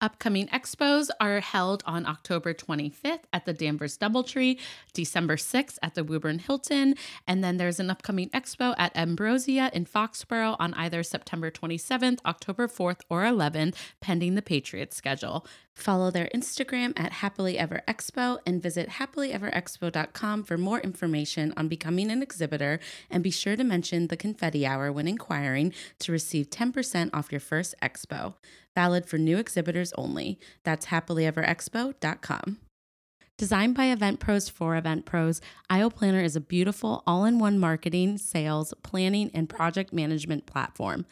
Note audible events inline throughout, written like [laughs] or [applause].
Upcoming expos are held on October 25th at the Danvers Doubletree, December 6th at the Woburn Hilton, and then there's an upcoming expo at Ambrosia in Foxborough on either September 27th, October 4th, or 11th, pending the Patriots schedule. Follow their Instagram at Happily Ever Expo and visit happilyeverexpo.com for more information on becoming an exhibitor. And be sure to mention the confetti hour when inquiring to receive 10% off your first expo. Valid for new exhibitors only. That's happilyeverexpo.com. Designed by Event Pros for Event Pros, Aisle Planner is a beautiful all in one marketing, sales, planning, and project management platform.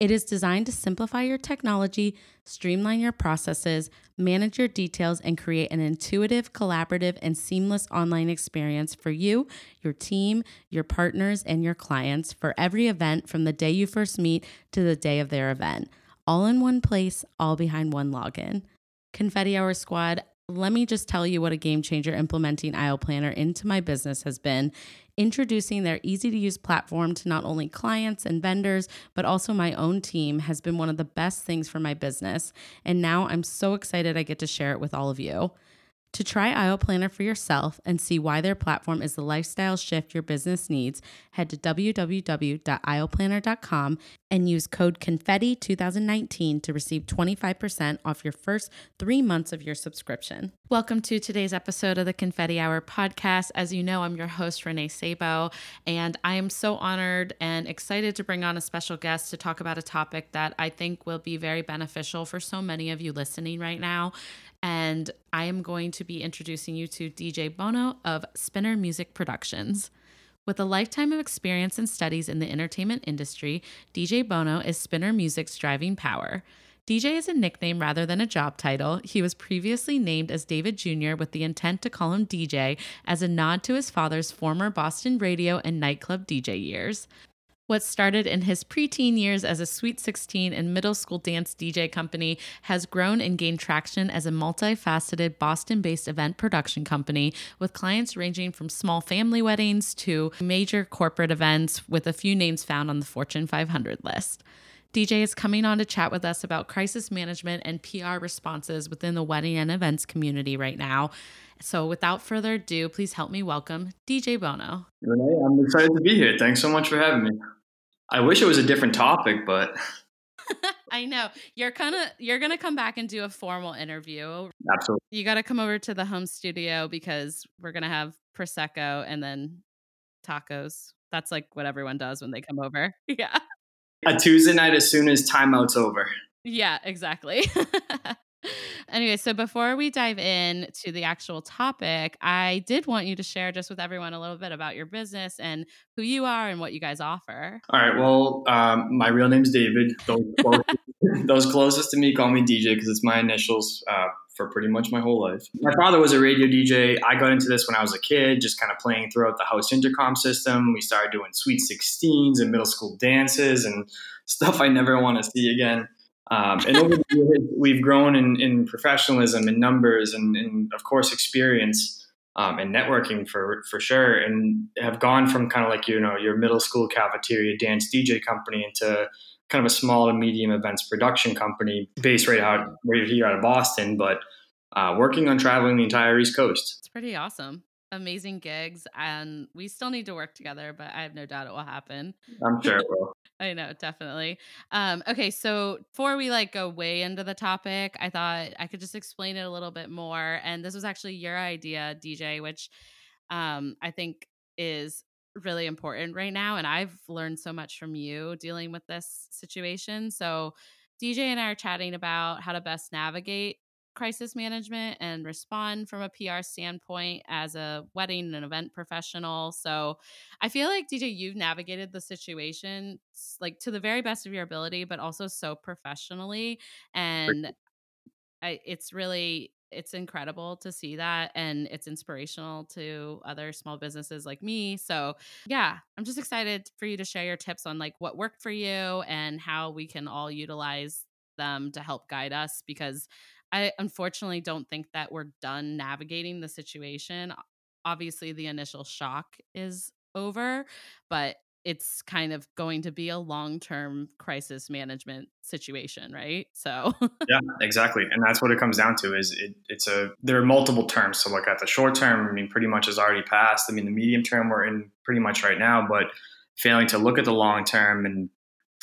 It is designed to simplify your technology, streamline your processes, manage your details, and create an intuitive, collaborative, and seamless online experience for you, your team, your partners, and your clients for every event from the day you first meet to the day of their event. All in one place, all behind one login. Confetti Hour Squad, let me just tell you what a game changer implementing Aisle Planner into my business has been. Introducing their easy to use platform to not only clients and vendors, but also my own team has been one of the best things for my business. And now I'm so excited I get to share it with all of you. To try Aisle Planner for yourself and see why their platform is the lifestyle shift your business needs, head to www.aisleplanner.com and use code CONFETTI2019 to receive 25% off your first three months of your subscription. Welcome to today's episode of the Confetti Hour podcast. As you know, I'm your host, Renee Sabo, and I am so honored and excited to bring on a special guest to talk about a topic that I think will be very beneficial for so many of you listening right now and I am going to be introducing you to DJ Buono of Spinner Music Productions. With a lifetime of experience and studies in the entertainment industry, DJ Buono is Spinner Music's driving power. DJ is a nickname rather than a job title. He was previously named as David Jr. with the intent to call him DJ as a nod to his father's former Boston radio and nightclub DJ years. What started in his preteen years as a Sweet 16 and middle school dance DJ company has grown and gained traction as a multifaceted Boston based event production company with clients ranging from small family weddings to major corporate events, with a few names found on the Fortune 500 list. DJ is coming on to chat with us about crisis management and PR responses within the wedding and events community right now. So, without further ado, please help me welcome DJ Buono. Renee, I'm excited to be here. Thanks so much for having me. I wish it was a different topic, but [laughs] I know you're kind of you're gonna come back and do a formal interview. Absolutely, you got to come over to the home studio because we're gonna have prosecco and then tacos. That's like what everyone does when they come over. [laughs] Yeah, a Tuesday night as soon as timeout's over. Yeah, exactly. [laughs] [laughs] anyway, so before we dive in to the actual topic, I did want you to share just with everyone a little bit about your business and who you are and what you guys offer. All right. Well, um, my real name's David. Those closest, [laughs] [laughs] those closest to me call me DJ because it's my initials uh, for pretty much my whole life. My father was a radio DJ. I got into this when I was a kid, just kind of playing throughout the house intercom system. We started doing sweet 16s and middle school dances and stuff I never want to see again. Um, and over the years, we've grown in, in professionalism and numbers and, and, of course, experience um, and networking for for sure, and have gone from kind of like you know your middle school cafeteria dance DJ company into kind of a small to medium events production company based right out right here out of Boston, but uh, working on traveling the entire East Coast. It's pretty awesome amazing gigs and we still need to work together but i have no doubt it will happen. I'm sure it [laughs] will. I know definitely. Um, okay so before we like go way into the topic i thought i could just explain it a little bit more and this was actually your idea dj which um, i think is really important right now and i've learned so much from you dealing with this situation so dj and i are chatting about how to best navigate crisis management and respond from a PR standpoint as a wedding and event professional. So I feel like DJ, you've navigated the situation like to the very best of your ability, but also so professionally. And I, it's really it's incredible to see that and it's inspirational to other small businesses like me so yeah i'm just excited for you to share your tips on like what worked for you and how we can all utilize them to help guide us because i unfortunately don't think that we're done navigating the situation. Obviously the initial shock is over but it's kind of going to be a long-term crisis management situation right? So [laughs] yeah exactly and that's what it comes down to is it, it's a there are multiple terms to look at. The short term i mean pretty much is already passed. I mean the medium term we're in pretty much right now but failing to look at the long term and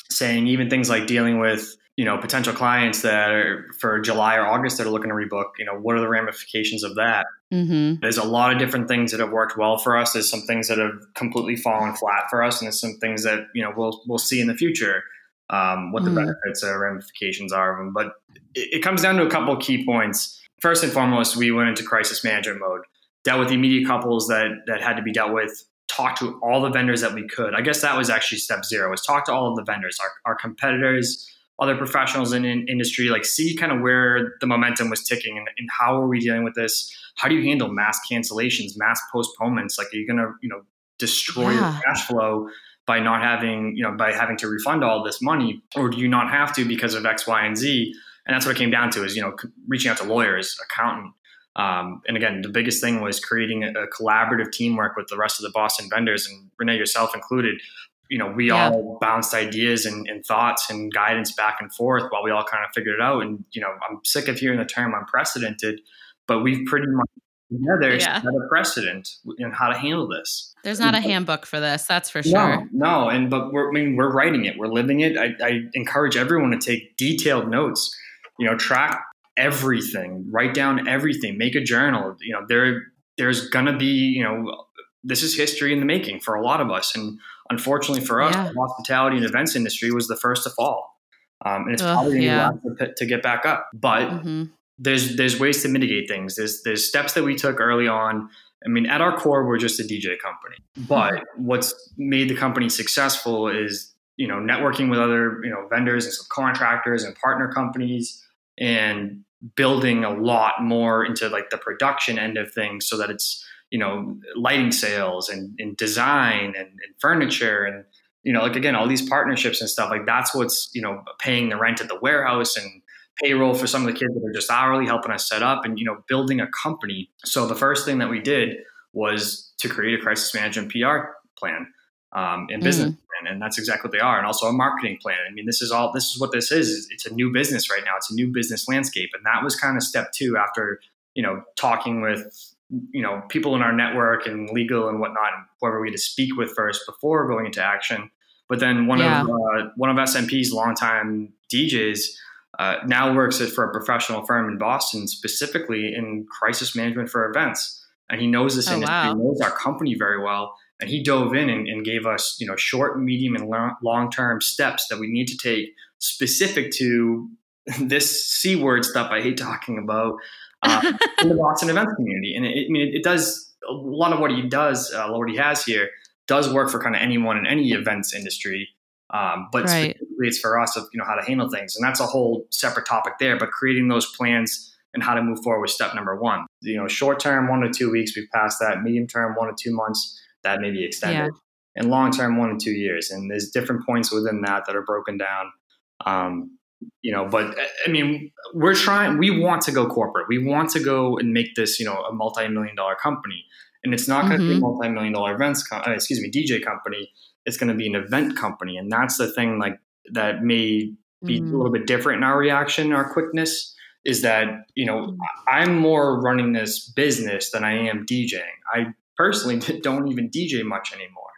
saying even things like dealing with you know potential clients that are for July or August that are looking to rebook. You know, what are the ramifications of that? Mm-hmm. There's a lot of different things that have worked well for us. There's some things that have completely fallen flat for us, and there's some things that you know we'll we'll see in the future um, what the mm-hmm. benefits or ramifications are of them. But it, it comes down to a couple of key points. First and foremost, we went into crisis management mode, dealt with the immediate couples that that had to be dealt with talk to all the vendors that we could. I guess that was actually step zero was talk to all of the vendors, our, our competitors, other professionals in, in industry, like see kind of where the momentum was ticking and, and, how are we dealing with this? How do you handle mass cancellations, mass postponements? Like, are you going to, you know, destroy yeah. your cash flow by not having, you know, by having to refund all this money, or do you not have to because of X, Y, and Z? And that's what it came down to is, you know, reaching out to lawyers, accountant. Um, and again, the biggest thing was creating a, a collaborative teamwork with the rest of the Boston vendors and Renee yourself included you know, we yeah. all bounced ideas and, and, thoughts and guidance back and forth while we all kind of figured it out. And, you know, I'm sick of hearing the term unprecedented, but we've pretty much together yeah. set a precedent in how to handle this. There's not a handbook for this, that's for sure. No, no. And, but we're, I mean, we're writing it, we're living it. I, I encourage everyone to take detailed notes, you know, track everything, write down everything, make a journal. You know, there, there's going to be, you know, this is history in the making for a lot of us. And unfortunately for us, yeah. the hospitality and events industry was the first to fall. Um, and it's Ugh, probably yeah. to, to, get back up. But mm-hmm. there's there's ways to mitigate things. There's there's steps that we took early on. I mean, at our core, we're just a DJ company. But mm-hmm. what's made the company successful is you know networking with other you know vendors and subcontractors and partner companies and building a lot more into like the production end of things so that it's you know lighting sales and, and design and, and, furniture and you know like again all these partnerships and stuff like that's what's you know paying the rent at the warehouse and payroll for some of the kids that are just hourly helping us set up and you know building a company so the first thing that we did was to create a crisis management pr plan um, and business mm-hmm. plan and that's exactly what they are and also a marketing plan i mean this is all this is what this is it's a new business right now it's a new business landscape and that was kind of step two after you know talking with you know people in our network and legal and whatnot, and whoever we had to speak with first before going into action. But then one yeah. of uh, one of SMP's longtime DJs uh, now works for a professional firm in Boston, specifically in crisis management for events, and he knows this oh, industry, wow. knows our company very well. And he dove in and, and gave us, you know, short, medium, and long term steps that we need to take specific to [laughs] this c word stuff I hate talking about uh, [laughs] in the Boston events community. And it, I mean, it, it, does a lot of what he does, uh, what he has here, does work for kind of anyone in any events industry. Um, but right. specifically, it's for us of you know how to handle things, and that's a whole separate topic there. But creating those plans and how to move forward was step number one. You know, short term, one to two weeks, we've passed that. Medium term, one to two months, that may be extended. Yeah. And long term, one to two years. And there's different points within that that are broken down. Um, you know but i mean we're trying we want to go corporate we want to go and make this you know a multi-million dollar company and it's not going to mm-hmm. be a mm-hmm. multi-million dollar events com- uh, excuse me dj company it's going to be an event company and that's the thing like that may be mm-hmm. a little bit different in our reaction our quickness is that you know i'm more running this business than i am djing i personally [laughs] don't even dj much anymore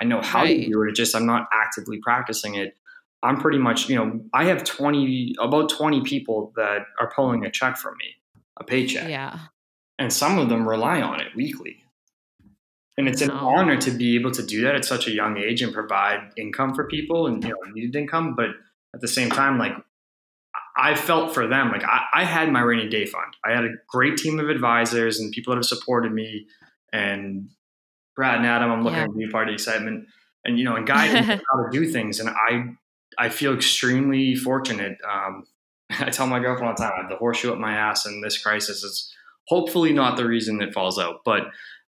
i know how right. to do it it's just i'm not actively practicing it I'm pretty much, you know, I have 20, about 20 people that are pulling a check from me, a paycheck. Yeah. And some of them rely on it weekly. And it's an honor to be able to do that at such a young age and provide income for people and, you know, needed income. But at the same time, like, I felt for them like I, I, had my rainy day fund. I had a great team of advisors and people that have supported me. And Brad and Adam, I'm looking yeah. at you part of the excitement and you know and guiding [laughs] how to do things. And I I feel extremely fortunate. Um, [laughs] I tell my girlfriend all the time, I have the horseshoe up my ass, and this crisis is hopefully not the reason it falls out. But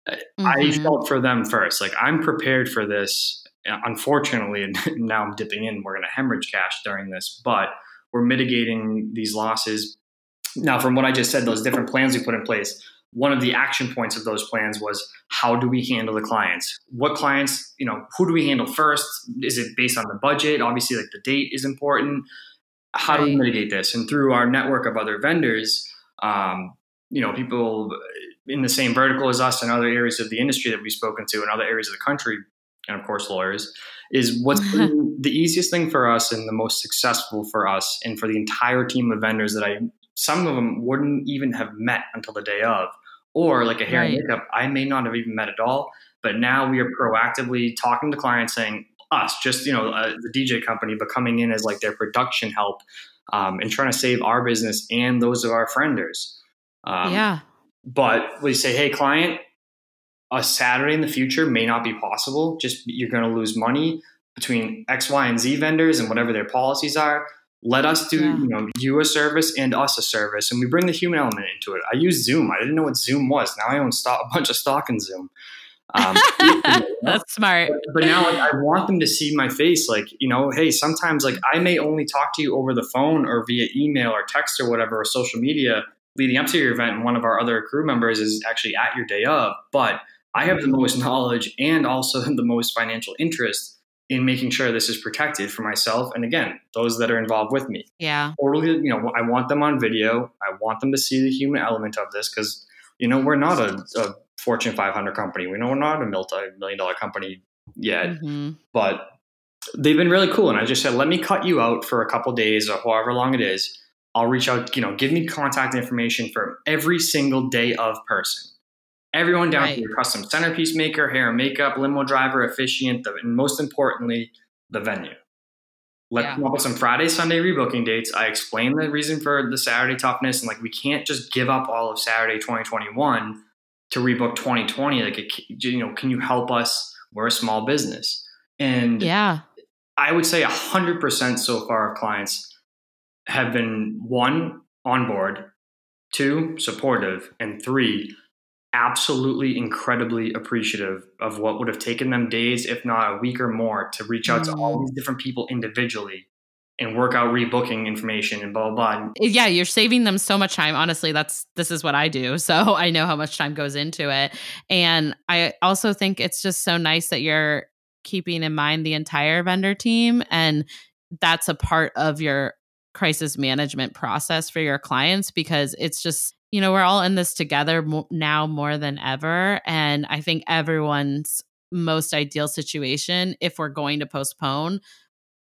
uh, mm-hmm. I felt for them first. Like I'm prepared for this. Unfortunately, [laughs] now I'm dipping in. We're going to hemorrhage cash during this, but we're mitigating these losses. Now, from what I just said, those different plans we put in place, one of the action points of those plans was how do we handle the clients? What clients, you know, who do we handle first? Is it based on the budget? Obviously, like the date is important. How right. do we mitigate this? And through our network of other vendors, um, you know, people in the same vertical as us and other areas of the industry that we've spoken to and other areas of the country, and of course lawyers, is what's [laughs] the easiest thing for us and the most successful for us and for the entire team of vendors that I some of them wouldn't even have met until the day of. Or like a hair right. and makeup, I may not have even met at all. But now we are proactively talking to clients saying, us, just you know, uh, the DJ company, but coming in as like their production help um, and trying to save our business and those of our frienders. Um, yeah. But we say, hey, client, a Saturday in the future may not be possible. Just you're going to lose money between X, Y, and Z vendors and whatever their policies are. Let us do, yeah. you know, you a service and us a service, and we bring the human element into it. I use Zoom. I didn't know what Zoom was. Now I own stock, a bunch of stock in Zoom. Um, [laughs] [laughs] That's smart. But, but now like, I want them to see my face. Like, you know, hey, sometimes like I may only talk to you over the phone or via email or text or whatever or social media leading up to your event. And one of our other crew members is actually at your day of. But I have the most [laughs] knowledge and also the most financial interest in making sure this is protected for myself and again those that are involved with me. Yeah. Totally you know i want them on video. I want them to see the human element of this because you know we're not a, a, fortune 500 company. We know we're not a multi-million dollar company yet. Mm-hmm. but they've been really cool and i just said let me cut you out for a couple days or however long it is. I'll reach out you know give me contact information for every single day of person everyone down right. to your custom centerpiece maker, hair and makeup, limo driver, officiant, and most importantly, the venue. Let's yeah. come up with some Friday, Sunday rebooking dates. I explain the reason for the Saturday toughness, and like we can't just give up all of Saturday 2021 to rebook 2020. Like, it, you know, can you help us? We're a small business, and yeah, I would say hundred percent so far of clients have been one on board, two supportive, and three absolutely incredibly appreciative of what would have taken them days, if not a week or more, to reach out mm. to all mm. these different people individually and work out rebooking information and blah blah blah. Yeah, you're saving them so much time. Honestly, that's this is what I do. [laughs] So I know how much time goes into it. And I also think it's just so nice that you're keeping in mind the entire vendor team and that's a part of your crisis management process for your clients because it's just you know, we're all in this together now more than ever. And I think everyone's most ideal situation, if we're going to postpone,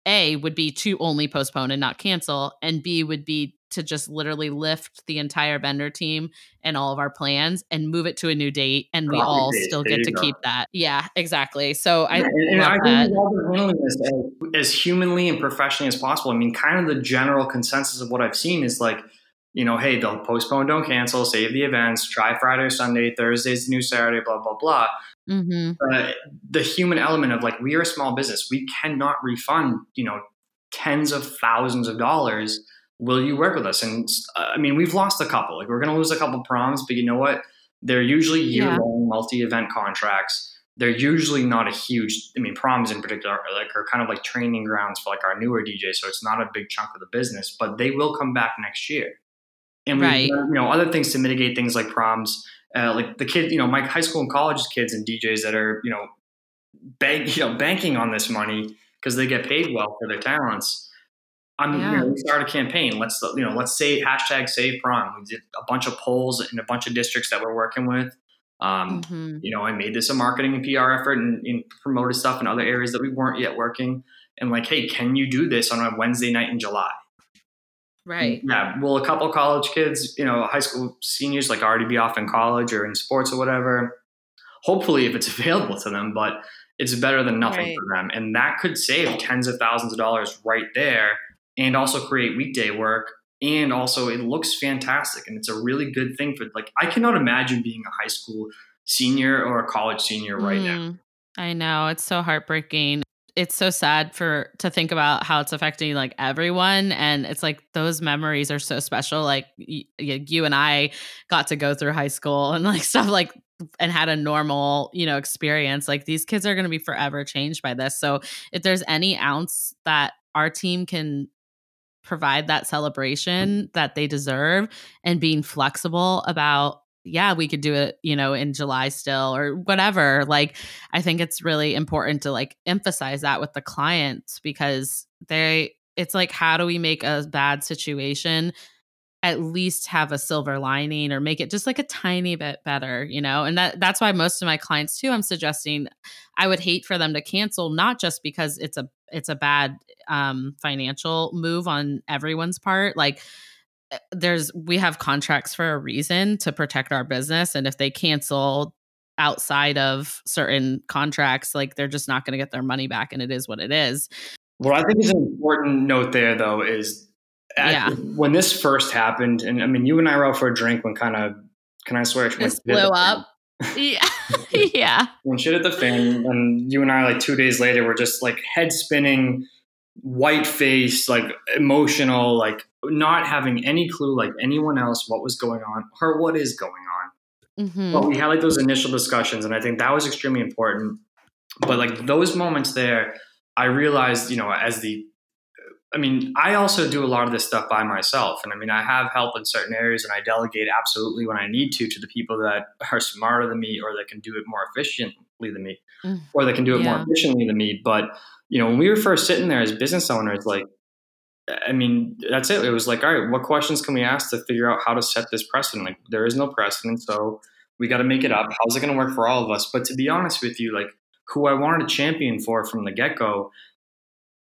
A would be to only postpone and not cancel. And B would be to just literally lift the entire vendor team and all of our plans and move it to a new date. And we all date. still there get to go. keep that. Yeah, exactly. So I, and, and I think this as, as humanly and professionally as possible. I mean, kind of the general consensus of what I've seen is like, you know, hey, they'll postpone, don't cancel, save the events, try Friday or Sunday, Thursday's new Saturday, blah, blah, blah. Mm-hmm. Uh, the human element of like, we are a small business. We cannot refund, you know, tens of thousands of dollars. Will you work with us? And uh, I mean, we've lost a couple. Like, we're going to lose a couple proms, but you know what? They're usually year long yeah. multi event contracts. They're usually not a huge, I mean, proms in particular, are like are kind of like training grounds for like our newer DJs. So it's not a big chunk of the business, but they will come back next year and we right. you know other things to mitigate things like proms. Uh, like the kid you know my high school and college kids and djs that are you know bank [laughs] you know banking on this money because they get paid well for their talents. I'm yeah. you know, we start a campaign. Let's you know let's say hashtag save prom. We did a bunch of polls in a bunch of districts that we're working with. Um, mm-hmm. you know i made this a marketing and pr effort and, and promoted stuff in other areas that we weren't yet working. And like hey can you do this on a wednesday night in july Right. Yeah. Well, a couple college kids, you know, high school seniors, like already be off in college or in sports or whatever. Hopefully, if it's [laughs] available to them, but it's better than nothing right. for them. And that could save tens of thousands of dollars right there and also create weekday work and also it looks fantastic and it's a really good thing for like i cannot imagine being a high school senior or a college senior right mm, now i know it's so heartbreaking it's so sad for to think about how it's affecting like everyone and it's like those memories are so special like y- you and i got to go through high school and like [laughs] stuff like and had a normal you know experience like these kids are going to be forever changed by this. So if there's any ounce that our team can provide that celebration that they deserve and being flexible about yeah, we could do it, you know, in July still or whatever. Like, I think it's really important to like emphasize that with the clients because they, it's like, how do we make a bad situation at least have a silver lining or make it just like a tiny bit better, you know? And that that's why most of my clients too, I'm suggesting I would hate for them to cancel, not just because it's a it's a bad um financial move on everyone's part. Like Eh, there's we have contracts for a reason to protect our business and if they cancel outside of certain contracts like they're just not going to get their money back and it is what it is. What i think is an important note there though is at, yeah. when this first happened and i mean you and i were out for a drink when kind of can i swear it blew up. Yeah. [laughs] Yeah. When shit at the fan and you and i like two days later were just like head spinning white face like emotional like not having any clue like anyone else what was going on or what is going on. Mm-hmm. But we had like those initial discussions, and I think that was extremely important. But like those moments there, I realized, you know, as the I mean, I also do a lot of this stuff by myself. And I mean, I have help in certain areas and I delegate absolutely when I need to to the people that are smarter than me or that can do it more efficiently than me mm. or they can do it yeah. more efficiently than me. But, you know, when we were first sitting there as business owners, like I mean, that's it. It was like, all right, what questions can we ask to figure out how to set this precedent? Like, there is no precedent, so we got to make it up. How's it going to work for all of us? But to be honest with you, like, who I wanted to champion for from the get go,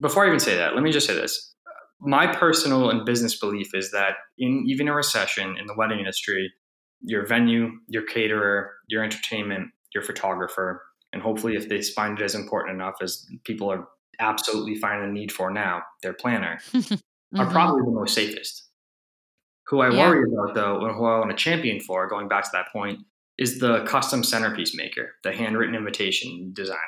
before I even say that, let me just say this. My personal and business belief is that in even a recession in the wedding industry, your venue, your caterer, your entertainment, your photographer, and hopefully if they find it as important enough as people are absolutely finding a need for now, their planner, [laughs] mm-hmm. are probably the most safest. Who I yeah. worry about though, and who I want to champion for, going back to that point, is the custom centerpiece maker, the handwritten invitation designer.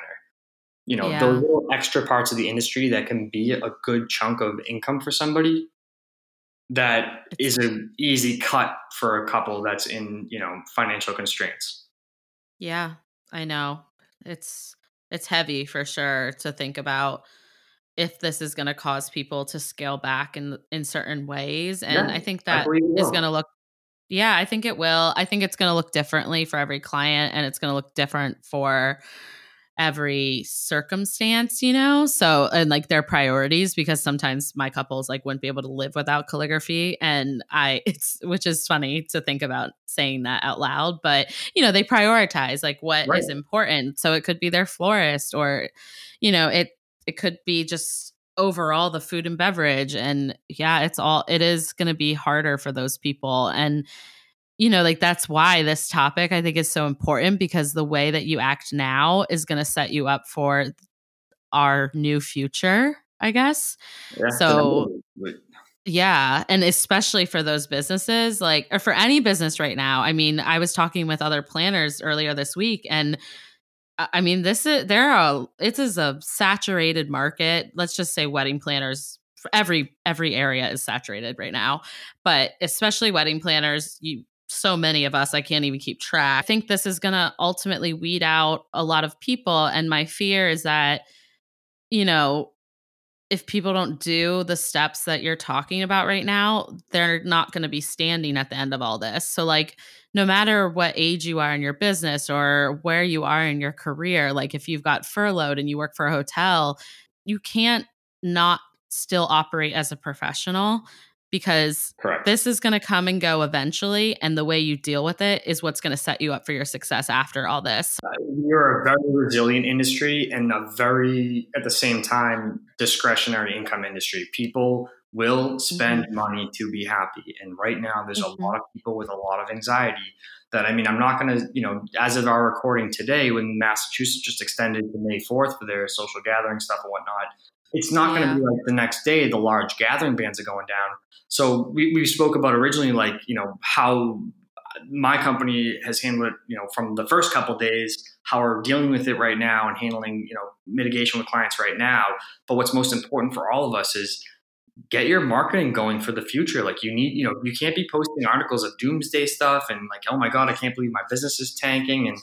You know, yeah. those little extra parts of the industry that can be a good chunk of income for somebody that is an easy cut for a couple that's in, you know, financial constraints. Yeah, I know. It's it's heavy for sure to think about if this is going to cause people to scale back in in certain ways and yeah, i think that I is going to look yeah i think it will i think it's going to look differently for every client and it's going to look different for every circumstance, you know? So, and like their priorities, because sometimes my couples like wouldn't be able to live without calligraphy. And I, [laughs] it's, which is funny to think about saying that out loud, but you know, they prioritize like what right. is important. So it could be their florist or, you know, it, it could be just overall the food and beverage. And yeah, it's all, it is going to be harder for those people. And, you know, like that's why this topic I think is so important because the way that you act now is going to set you up for our new future, I guess. Yeah, so, yeah. And especially for those businesses, like, or for any business right now. I mean, I was talking with other planners earlier this week and I mean, this is there are it is a saturated market. Let's just say wedding planners every every area is saturated right now but especially wedding planners you so many of us, I can't even keep track. I think this is going to ultimately weed out a lot of people. And my fear is that, you know, if people don't do the steps that you're talking about right now, they're not going to be standing at the end of all this. So, like, no matter what age you are in your business or where you are in your career, like if you've got furloughed and you work for a hotel, you can't not still operate as a professional because Correct. this is going to come and go eventually and the way you deal with it is what's going to set you up for your success after all this uh, you're a very resilient industry and a very at the same time discretionary income industry people will spend mm-hmm. money to be happy and right now there's mm-hmm. a lot of people with a lot of anxiety that i mean i'm not going to you know as of our recording today when massachusetts just extended to may 4th for their social gathering stuff and whatnot it's not yeah. going to be like the next day the large gathering bands are going down. So we, we spoke about originally like, you know, how my company has handled it, you know, from the first couple days, how we're dealing with it right now and handling, you know, mitigation with clients right now. But what's most important for all of us is get your marketing going for the future. Like you need, you know, you can't be posting articles of doomsday stuff and like, oh my God, I can't believe my business is tanking and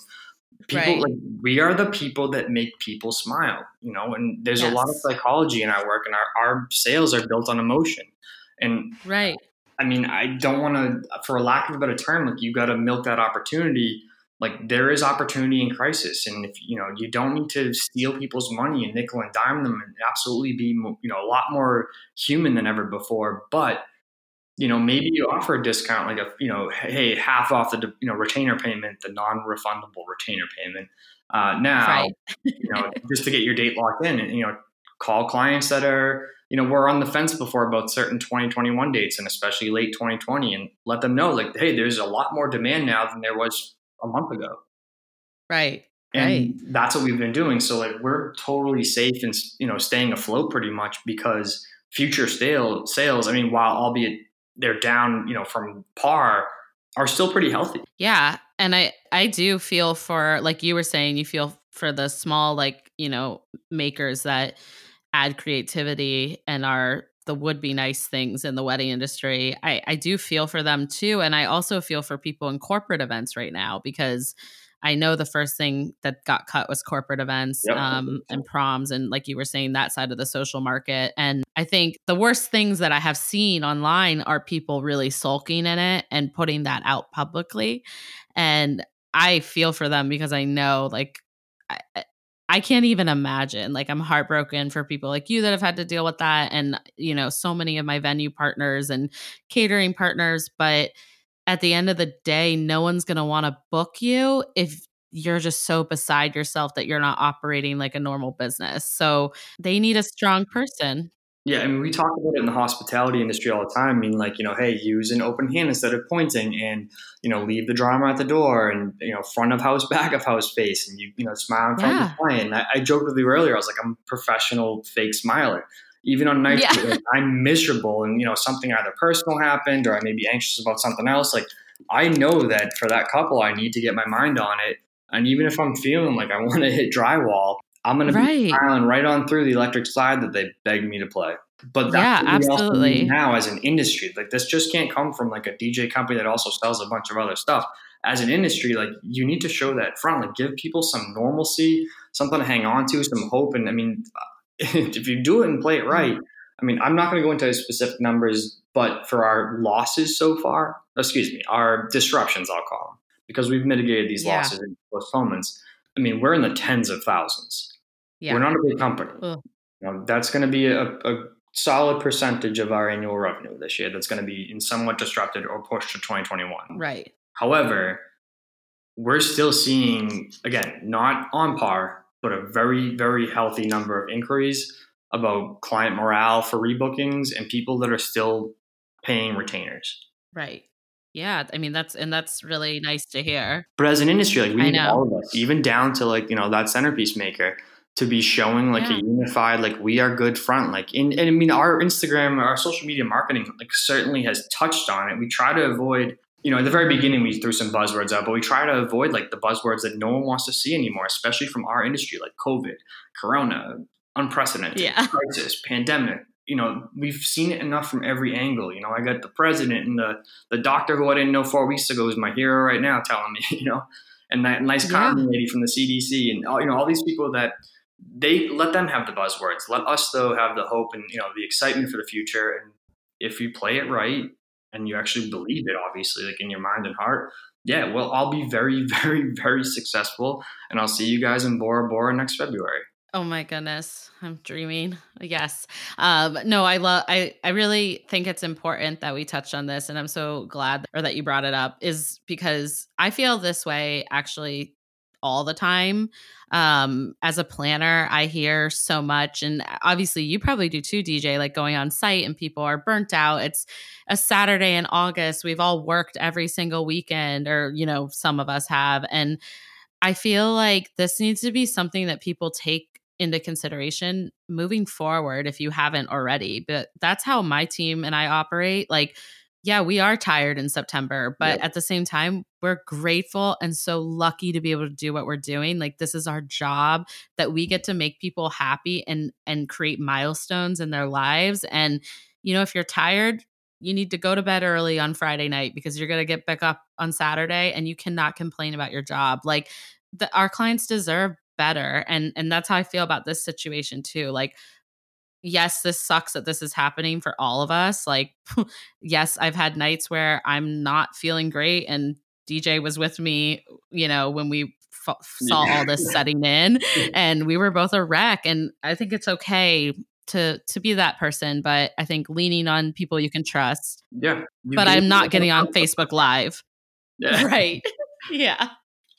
people right. like we are the people that make people smile you know and there's yes. a lot of psychology in our work and our, our sales are built on emotion and right i mean i don't want to for lack of a better term like you got to milk that opportunity like there is opportunity in crisis and if you know you don't need to steal people's money and nickel and dime them and absolutely be you know a lot more human than ever before but you know, maybe you offer a discount, like a, you know, hey, half off the, you know, retainer payment, the non-refundable retainer payment. Uh, now, right. you know, [laughs] just to get your date locked in, and you know, call clients that are, you know, were on the fence before about certain 2021 dates, and especially late 2020, and let them know, like, hey, there's a lot more demand now than there was a month ago. Right. And right. that's what we've been doing. So like, we're totally safe and you know, staying afloat pretty much because future sale sales. I mean, while albeit they're down, you know, from par are still pretty healthy. Yeah. And I I do feel for like you were saying you feel for the small like, you know, makers that add creativity and are the would be nice things in the wedding industry. I I do feel for them too and I also feel for people in corporate events right now because I know the first thing that got cut was corporate events yep. um, and proms, and like you were saying, that side of the social market. And I think the worst things that I have seen online are people really sulking in it and putting that out publicly. And I feel for them because I know, like, I, I can't even imagine. Like, I'm heartbroken for people like you that have had to deal with that, and you know, so many of my venue partners and catering partners, but at the end of the day, no one's going to want to book you if you're just so beside yourself that you're not operating like a normal business. So they need a strong person. Yeah, I mean, we talk about it in the hospitality industry all the time. I mean, like, you know, hey, use an open hand instead of pointing and, you know, leave the drama at the door and, you know, front of house, [laughs] back of house face and you, you know, smile in front yeah. of the client. I, I joked with you earlier. I was like, I'm a professional fake smiler even on nights yeah. like, I'm miserable and you know something either personal happened or I may be anxious about something else, like I know that for that couple, I need to get my mind on it. And even if I'm feeling like I [laughs] want to hit drywall, I'm going right. to be smiling right on through the electric slide that they begged me to play. But that's yeah, absolutely. now as an industry, like this just can't come from like a DJ company that also sells a bunch of other stuff. As an industry, like you need to show that front, like give people some normalcy, something to hang on to, some hope. And I mean, [laughs] if you do it and play it right, I mean, I'm not going to go into specific numbers, but for our losses so far, excuse me, our disruptions, I'll call them, because we've mitigated these yeah. losses and postponements. I mean, we're in the tens of thousands. Yeah. We're not a big company. You know, that's going to be a, a solid percentage of our annual revenue this year that's going to be in somewhat disrupted or pushed to 2021. Right. However, we're still seeing, again, not on par, but a very, very healthy number of inquiries about client morale for rebookings and people that are still paying retainers. Right. Yeah, I mean that's and that's really nice to hear. But as an industry, like we need all of us, even down to like you know that centerpiece maker, to be showing like yeah. a unified, like we are good front. Like in, and I mean our Instagram, our social media marketing, like certainly has touched on it. We try to avoid you know, at the very beginning, we threw some buzzwords out, but we try to avoid like the buzzwords that no one wants to see anymore, especially from our industry, like COVID, Corona, unprecedented yeah. [laughs] crisis, pandemic. You know, we've seen it enough from every angle. You know, I got the president and the the doctor who I didn't know four weeks ago is my hero right now, [laughs] telling me, you know, and that nice yeah. lady from the CDC, and all you know, all these people that they let them have the buzzwords. Let us though have the hope and you know the excitement for the future. And if you play it right, and you actually believe it, obviously, like in your mind and heart, yeah, well, I'll be very, [laughs] very, very successful. And I'll see you guys in Bora Bora next February. Oh my goodness. I'm dreaming. Yes. Um, no, I love I I really think it's important that we touched on this and I'm so glad or that you brought it up is because I feel this way actually all the time. Um, as a planner, I hear so much, and obviously you probably do too, DJ, like going on site and people are burnt out. It's a Saturday in August. We've all worked every single weekend, or, you know, some of us have. And I feel like this needs to be something that people take into consideration moving forward if you haven't already. But that's how my team and I operate. Like, yeah, we are tired in September, but yep. at the same time, we're grateful and so lucky to be able to do what we're doing. Like this is our job that we get to make people happy and and create milestones in their lives. And you know, if you're tired, you need to go to bed early on Friday night because you're going to get back up on Saturday and you cannot complain about your job. Like the, our clients deserve better and and that's how I feel about this situation too. Like yes, this sucks that this is happening for all of us. Like, [laughs] yes, I've had nights where I'm not feeling great, and DJ was with me, you know, when we f- saw all this [laughs] setting in, and we were both a wreck. And I think it's okay to to be that person, but I think leaning on people you can trust. Yeah, but I'm not getting on Facebook Live. Yeah. [laughs] Right. yeah.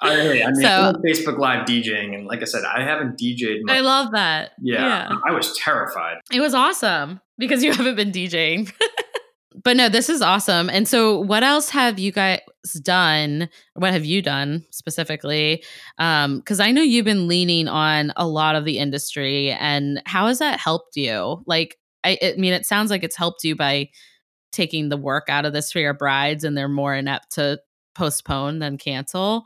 I, I mean, so, Facebook Live DJing, and like I said, I haven't DJed. Much. I love that. Yeah, yeah, I was terrified. It was awesome because you [laughs] haven't been DJing. [laughs] but no, this is awesome. And so, what else have you guys done? What have you done specifically? Because um, I know you've been leaning on a lot of the industry, and how has that helped you? Like, I, I mean, it sounds like it's helped you by taking the work out of this for your brides, and they're more inept to postpone than cancel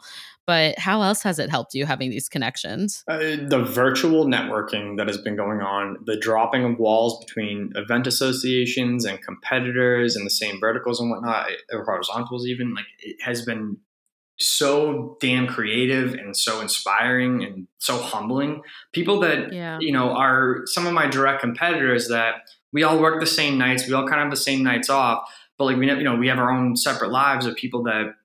but how else has it helped you having these connections? Uh, the virtual networking that has been going on, the dropping of walls between event associations and competitors and the same verticals and whatnot, or horizontals even, like it has been so damn creative and so inspiring and so humbling. People that, yeah. you know, are some of my direct competitors that we all work the same nights, we all kind of have the same nights off, but like we, you know, we have our own separate lives of people that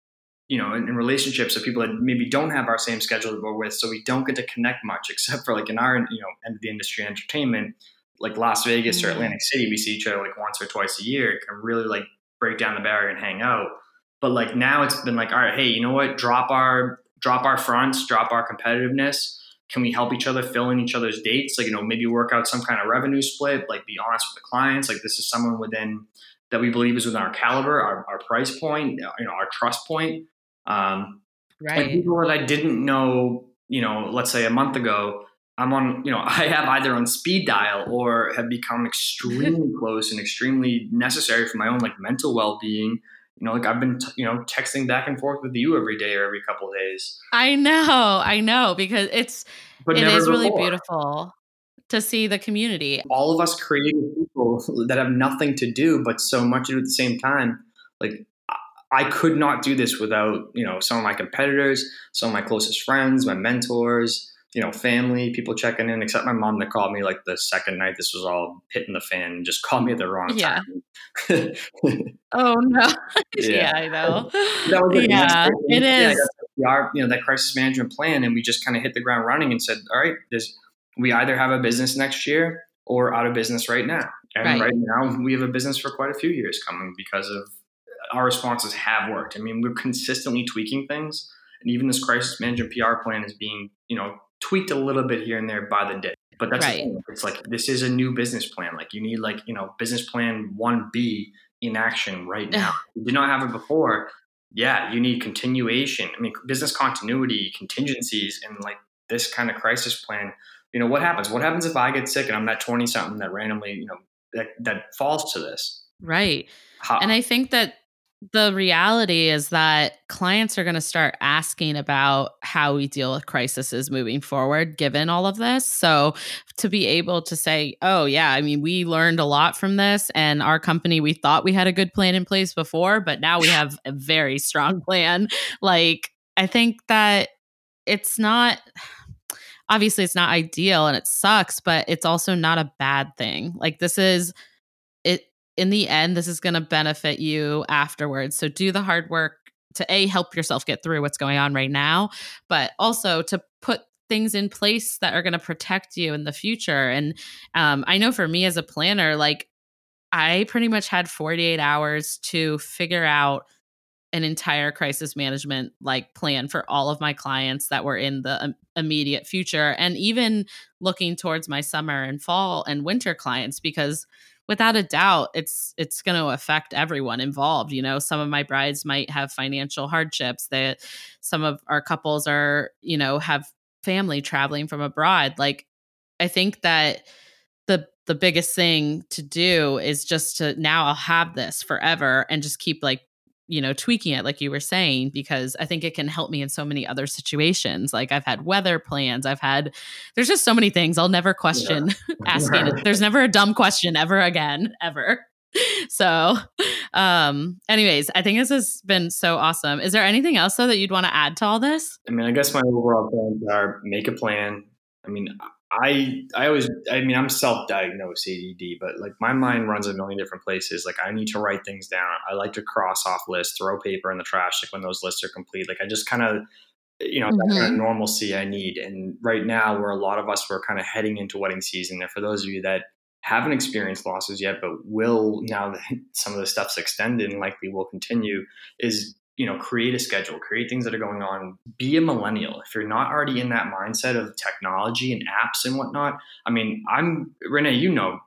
you know, in, in, relationships of people that maybe don't have our same schedule to go with, so we don't get to connect much, [laughs] except for like in our, you know, end of the industry entertainment, like Las Vegas mm-hmm. or Atlantic City, we see each other like once or twice a year, can really like break down the barrier and hang out. But like now it's been like, all right, hey, you know what? Drop our drop our fronts, drop our competitiveness. Can we help each other fill in each other's dates? Like, you know, maybe work out some kind of revenue split, like be honest with the clients. Like this is someone within that we believe is within our caliber, our, our price point, you know, our trust point um, right. People that I didn't know, you know, let's say a month ago, I'm on, you know, [laughs] I have either on speed dial or have become [laughs] extremely close and extremely necessary for my own like mental well being. You know, like I've been, t- you know, texting back and forth with you every day or every couple of days. I know, I know, because it's but it is before. really beautiful to see the community. All of us creative people [laughs] that have nothing to do but so much to do at the same time. Like I could not do this without, you know, some of my competitors, some of my closest friends, my mentors, you know, family, people checking in, except my mom that called me like the second night this was all hitting the fan and just [laughs] called me at the wrong yeah. time. oh no. [laughs] yeah. yeah. I know. [laughs] yeah, it is. Yeah, our, you know, that crisis management plan and we just kind of hit the ground running and said, all right, there's, we either have a business next year or out of business right now. And right. right now we have a business for quite a few years coming because of our responses have worked. I mean, we're consistently tweaking things, and even this crisis management PR plan is being, you know, tweaked a little bit here and there by the day. But that's right. it's like this is a new business plan. Like you need like you know business plan one B in action right now. [laughs] you did not have it before. Yeah, you need continuation. I mean, business continuity, contingencies, and like this kind of crisis plan. You know what happens? What happens if I get sick and I'm that twenty something that randomly you know that that falls to this? Right. How, and I think that the reality is that clients are going to start asking about how we deal with crises moving forward given all of this. So to be able to say oh yeah i mean we learned a lot from this and our company we thought we had a good plan in place before but now we have a very strong plan. Like i think that it's not obviously it's not ideal and it sucks but it's also not a bad thing. Like this is in the end, this is going to benefit you afterwards. So do the hard work to A, help yourself get through what's going on right now, but also to put things in place that are going to protect you in the future. And um, I know for me as a planner, like I pretty much had 48 hours to figure out an entire crisis management like plan for all of my clients that were in the um, immediate future and even looking towards my summer and fall and winter clients because without a doubt it's it's going to affect everyone involved you know? Some of my brides might have financial hardships that some of our couples are you know have family traveling from abroad like I think that the the biggest thing to do is just to now I'll have this forever and just keep like you know tweaking it like you were saying because i think it can help me in so many other situations like i've had weather plans i've had there's just so many things i'll never question yeah. [laughs] [laughs] asking it. there's never a dumb question ever again ever [laughs] so um anyways i think this has been so awesome is there anything else though that you'd want to add to all this i mean i guess my overall plans are make a plan i mean I I always I mean I'm self-diagnosed ADD, but like my mind runs a million different places. Like I need to write things down. I like to cross off lists, throw paper in the trash like when those lists are complete. Like I just kind of you know mm-hmm. that kind of normalcy I need. And right now, where a lot of us were kind of heading into wedding season, and for those of you that haven't experienced losses yet, but will now that [laughs] some of the stuff's extended and likely will continue, is you know create a schedule create things that are going on. Be a millennial. If you're not already in that mindset of technology and apps and whatnot i mean i'm renee you know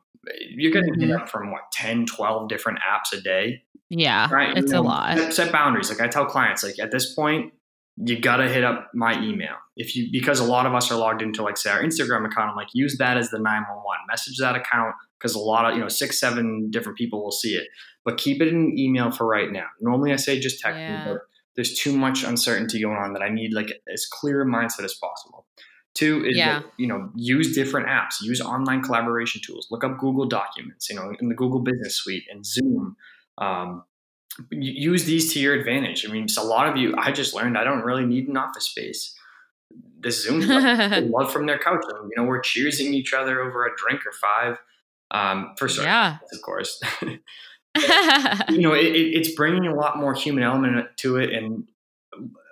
you're getting mm-hmm. hit up from what 10 12 different apps a day? Yeah right? it's you know, a lot. set, set boundaries. Like i tell clients like at this point you gotta hit up my email. If you because a lot of us are logged into like say our instagram account i'm like use that as the 911 message that account because a lot of you know six seven different people will see it but keep it in an email for right now. Normally i say just text yeah. me but there's too much uncertainty going on that i need like as clear a mindset as possible. Two is yeah. that, you know use different apps. Use online collaboration tools. Look up google documents you know in the google business suite and zoom. Um, use these to your advantage. I mean a lot of you i just learned i don't really need an office space. This zoom [laughs] love from their couch you know we're cheersing each other over a drink or five. Um, for sure, yeah, of course. [laughs] [laughs] you know, it, it's bringing a lot more human element to it, and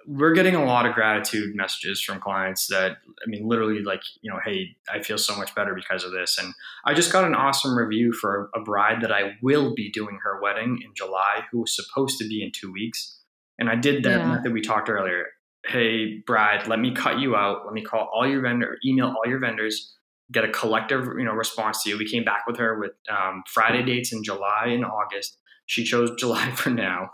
we're getting a lot of gratitude messages from clients that I mean, literally, like you know, hey, I feel so much better because of this. And I just got an awesome review for a bride that I will be doing her wedding in July, who was supposed to be in two weeks. And I did that yeah. method we talked earlier. Hey, bride, let me cut you out. Let me call all your vendor, email all your vendors get a collective you know response to you. We came back with her with um, Friday dates in July and August. She chose [laughs] July for now.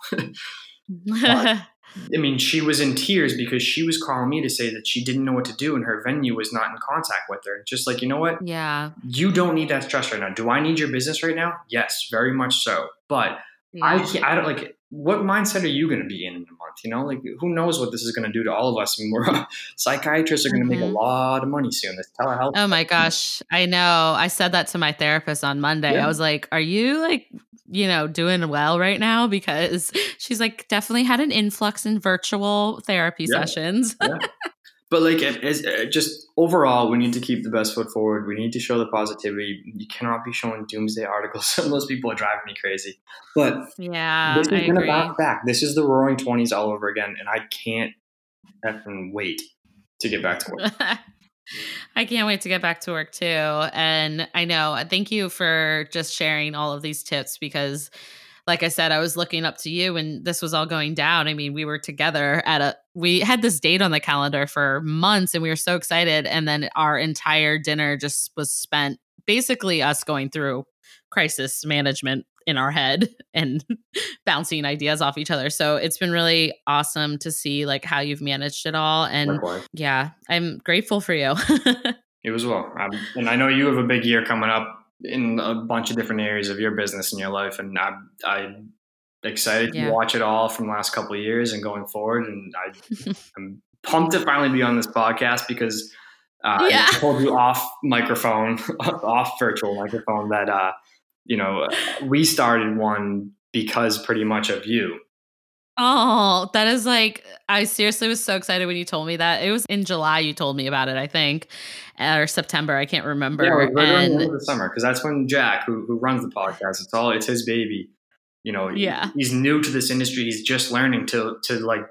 but, [laughs] I mean, she was in tears because she was calling me to say that she didn't know what to do and her venue was not in contact with her. Just like, you know what? Yeah. You don't need that stress right now. Do I need your business right now? Yes, very much so. But yeah. I can't, I don't like what mindset are you going to be in in a month? You know, like who knows what this is going to do to all of us? I mean, we're [laughs] psychiatrists are going to mm-hmm. make a mm-hmm. lot of money soon. This telehealth. Oh my gosh, I know. I said that to my therapist on Monday. Yeah. I was like, "Are you like, you know, doing well right now?" Because she's like, definitely had an influx in virtual therapy yeah. sessions. yeah but like as, uh, just overall we need to keep the best foot forward. We need to show the positivity. You cannot be showing doomsday articles. [laughs] Some of those people are driving me crazy. But yeah this is gonna bounce back. This is the roaring 20s all over again and i can't effing wait to get back to work. [laughs] I can't wait to get back to work too. And I know, thank you for just sharing all of these tips because like I said, I was looking up to you and this was all going down. I mean, we were together at a, we had this date on the calendar for months and we were so excited. And then our entire dinner just was spent basically us going through crisis management in our head [laughs] and [laughs] bouncing ideas off each other. So it's been really awesome to see like how you've managed it all. And Likewise. yeah, I'm grateful for you. [laughs] it was well. Um, and I know you have a big year coming up in a bunch of different areas of your business and your life. And I'm, I'm excited yeah. to watch it all from the last couple of years and going forward. And I, [laughs] I'm pumped to finally be on this podcast because uh, yeah. I told you off microphone, [laughs] off virtual microphone that, uh, you know, we started one because pretty much of you. Oh, that is like, I seriously was so excited when you told me that. It was in July you told me about it, I think, or September. I can't remember. Yeah, right and, the summer, because that's when Jack, who, who runs the podcast, it's all, it's his baby. You know, yeah. he's new to this industry. He's just learning to, to like,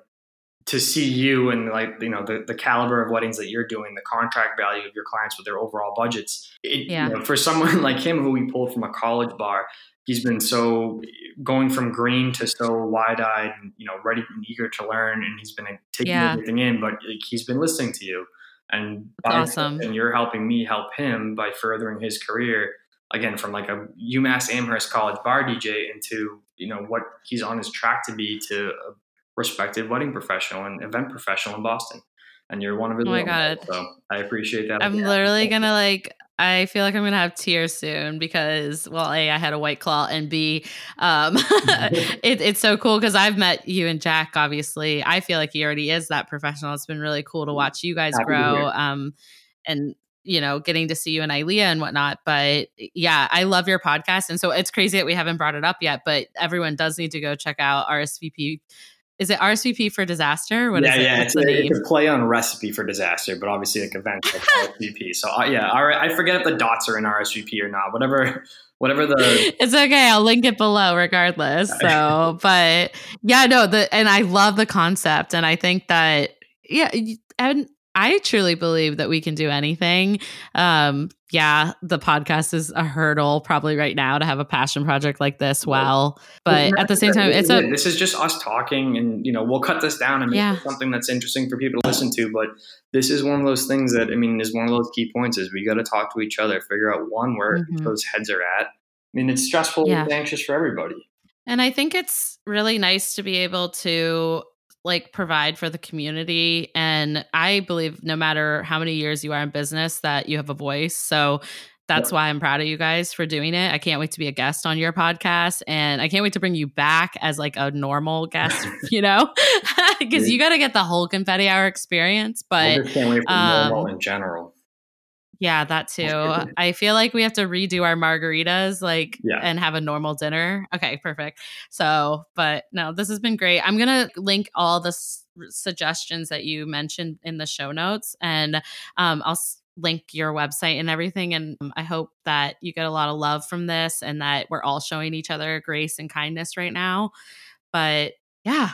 to see you and like, you know, the, the caliber of weddings that you're doing, the contract value of your clients with their overall budgets. It, yeah. You know, for someone [laughs] like him who we pulled from a college bar, he's been so going from green to so wide-eyed and you know ready and eager to learn and he's been taking yeah. everything in but he's been listening to you and awesome. and you're helping me help him by furthering his career again from like a UMass Amherst college bar DJ into you know what he's on his track to be to a respected wedding professional and event professional in Boston and you're one of his. Oh my god! So I appreciate that. I'm literally gonna like I feel like I'm gonna have tears soon because, well, a I had a white claw, and b, um, [laughs] [laughs] it, it's so cool because I've met you and Jack. Obviously, I feel like he already is that professional. It's been really cool to watch you guys Happy grow, um, and you know, getting to see you and Ilea and whatnot. But yeah, I love your podcast, and so it's crazy that we haven't brought it up yet. But everyone does need to go check out RSVP. Is it RSVP for disaster? What is yeah, it? yeah, it's a, it's a play on recipe for disaster, but obviously like events like RSVP. So uh, yeah, all right, I forget if the dots are in RSVP or not. Whatever, whatever the [laughs] it's okay. I'll link it below regardless. So, [laughs] but yeah, no, the and I love the concept, and I think that yeah, and I truly believe that we can do anything. Um, yeah, the podcast is a hurdle probably right now to have a passion project like this. Well, but at the same time, it's a this is just us talking, and you know we'll cut this down and make Yeah. it something that's interesting for people to listen to. But this is one of those things that I mean is one of those key points is we got to talk to each other, figure out one where Mhm. those heads are at. I mean, it's stressful, Yeah. and anxious for everybody. And I think it's really nice to be able to like provide for the community. And I believe no matter how many years you are in business, that you have a voice. So that's why I'm proud of you guys for doing it. I can't wait to be a guest on your podcast. And I can't wait to bring you back as like a normal guest, [laughs] you know, [laughs] because you got to get the whole confetti hour experience. I But just can't wait for um, normal in general. Yeah, that too. I feel like we have to redo our margaritas, like, Yeah. and have a normal dinner. Okay, perfect. So, but no, this has been great. I'm gonna link all the s- suggestions that you mentioned in the show notes, and um, I'll s- link your website and everything. And um, I hope that you get a lot of love from this, and that we're all showing each other grace and kindness right now. But yeah,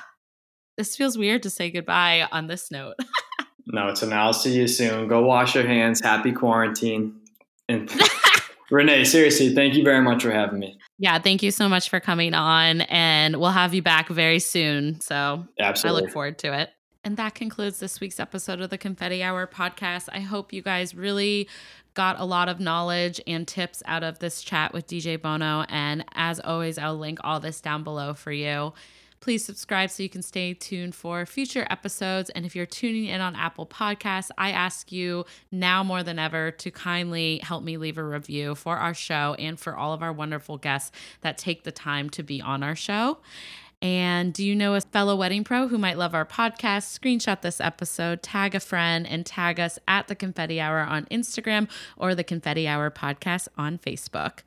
this feels weird to say goodbye on this note. [laughs] No, it's an I'll see you soon. Go wash your hands. Happy quarantine. And [laughs] Renee, seriously, thank you very much for having me. Yeah, thank you so much for coming on, and we'll have you back very soon. So Absolutely. I look forward to it. And that concludes this week's episode of the Confetti Hour podcast. I hope you guys really got a lot of knowledge and tips out of this chat with DJ Buono. And as always, I'll link all this down below for you. Please subscribe so you can stay tuned for future episodes. And if you're tuning in on Apple Podcasts, I ask you now more than ever to kindly help me leave a review for our show and for all of our wonderful guests that take the time to be on our show. And do you know a fellow wedding pro who might love our podcast? Screenshot this episode, tag a friend, and tag us at the Confetti Hour on Instagram or the Confetti Hour podcast on Facebook.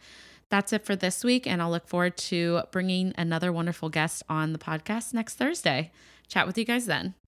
That's it for this week, and I'll look forward to bringing another wonderful guest on the podcast next Thursday. Chat with you guys then.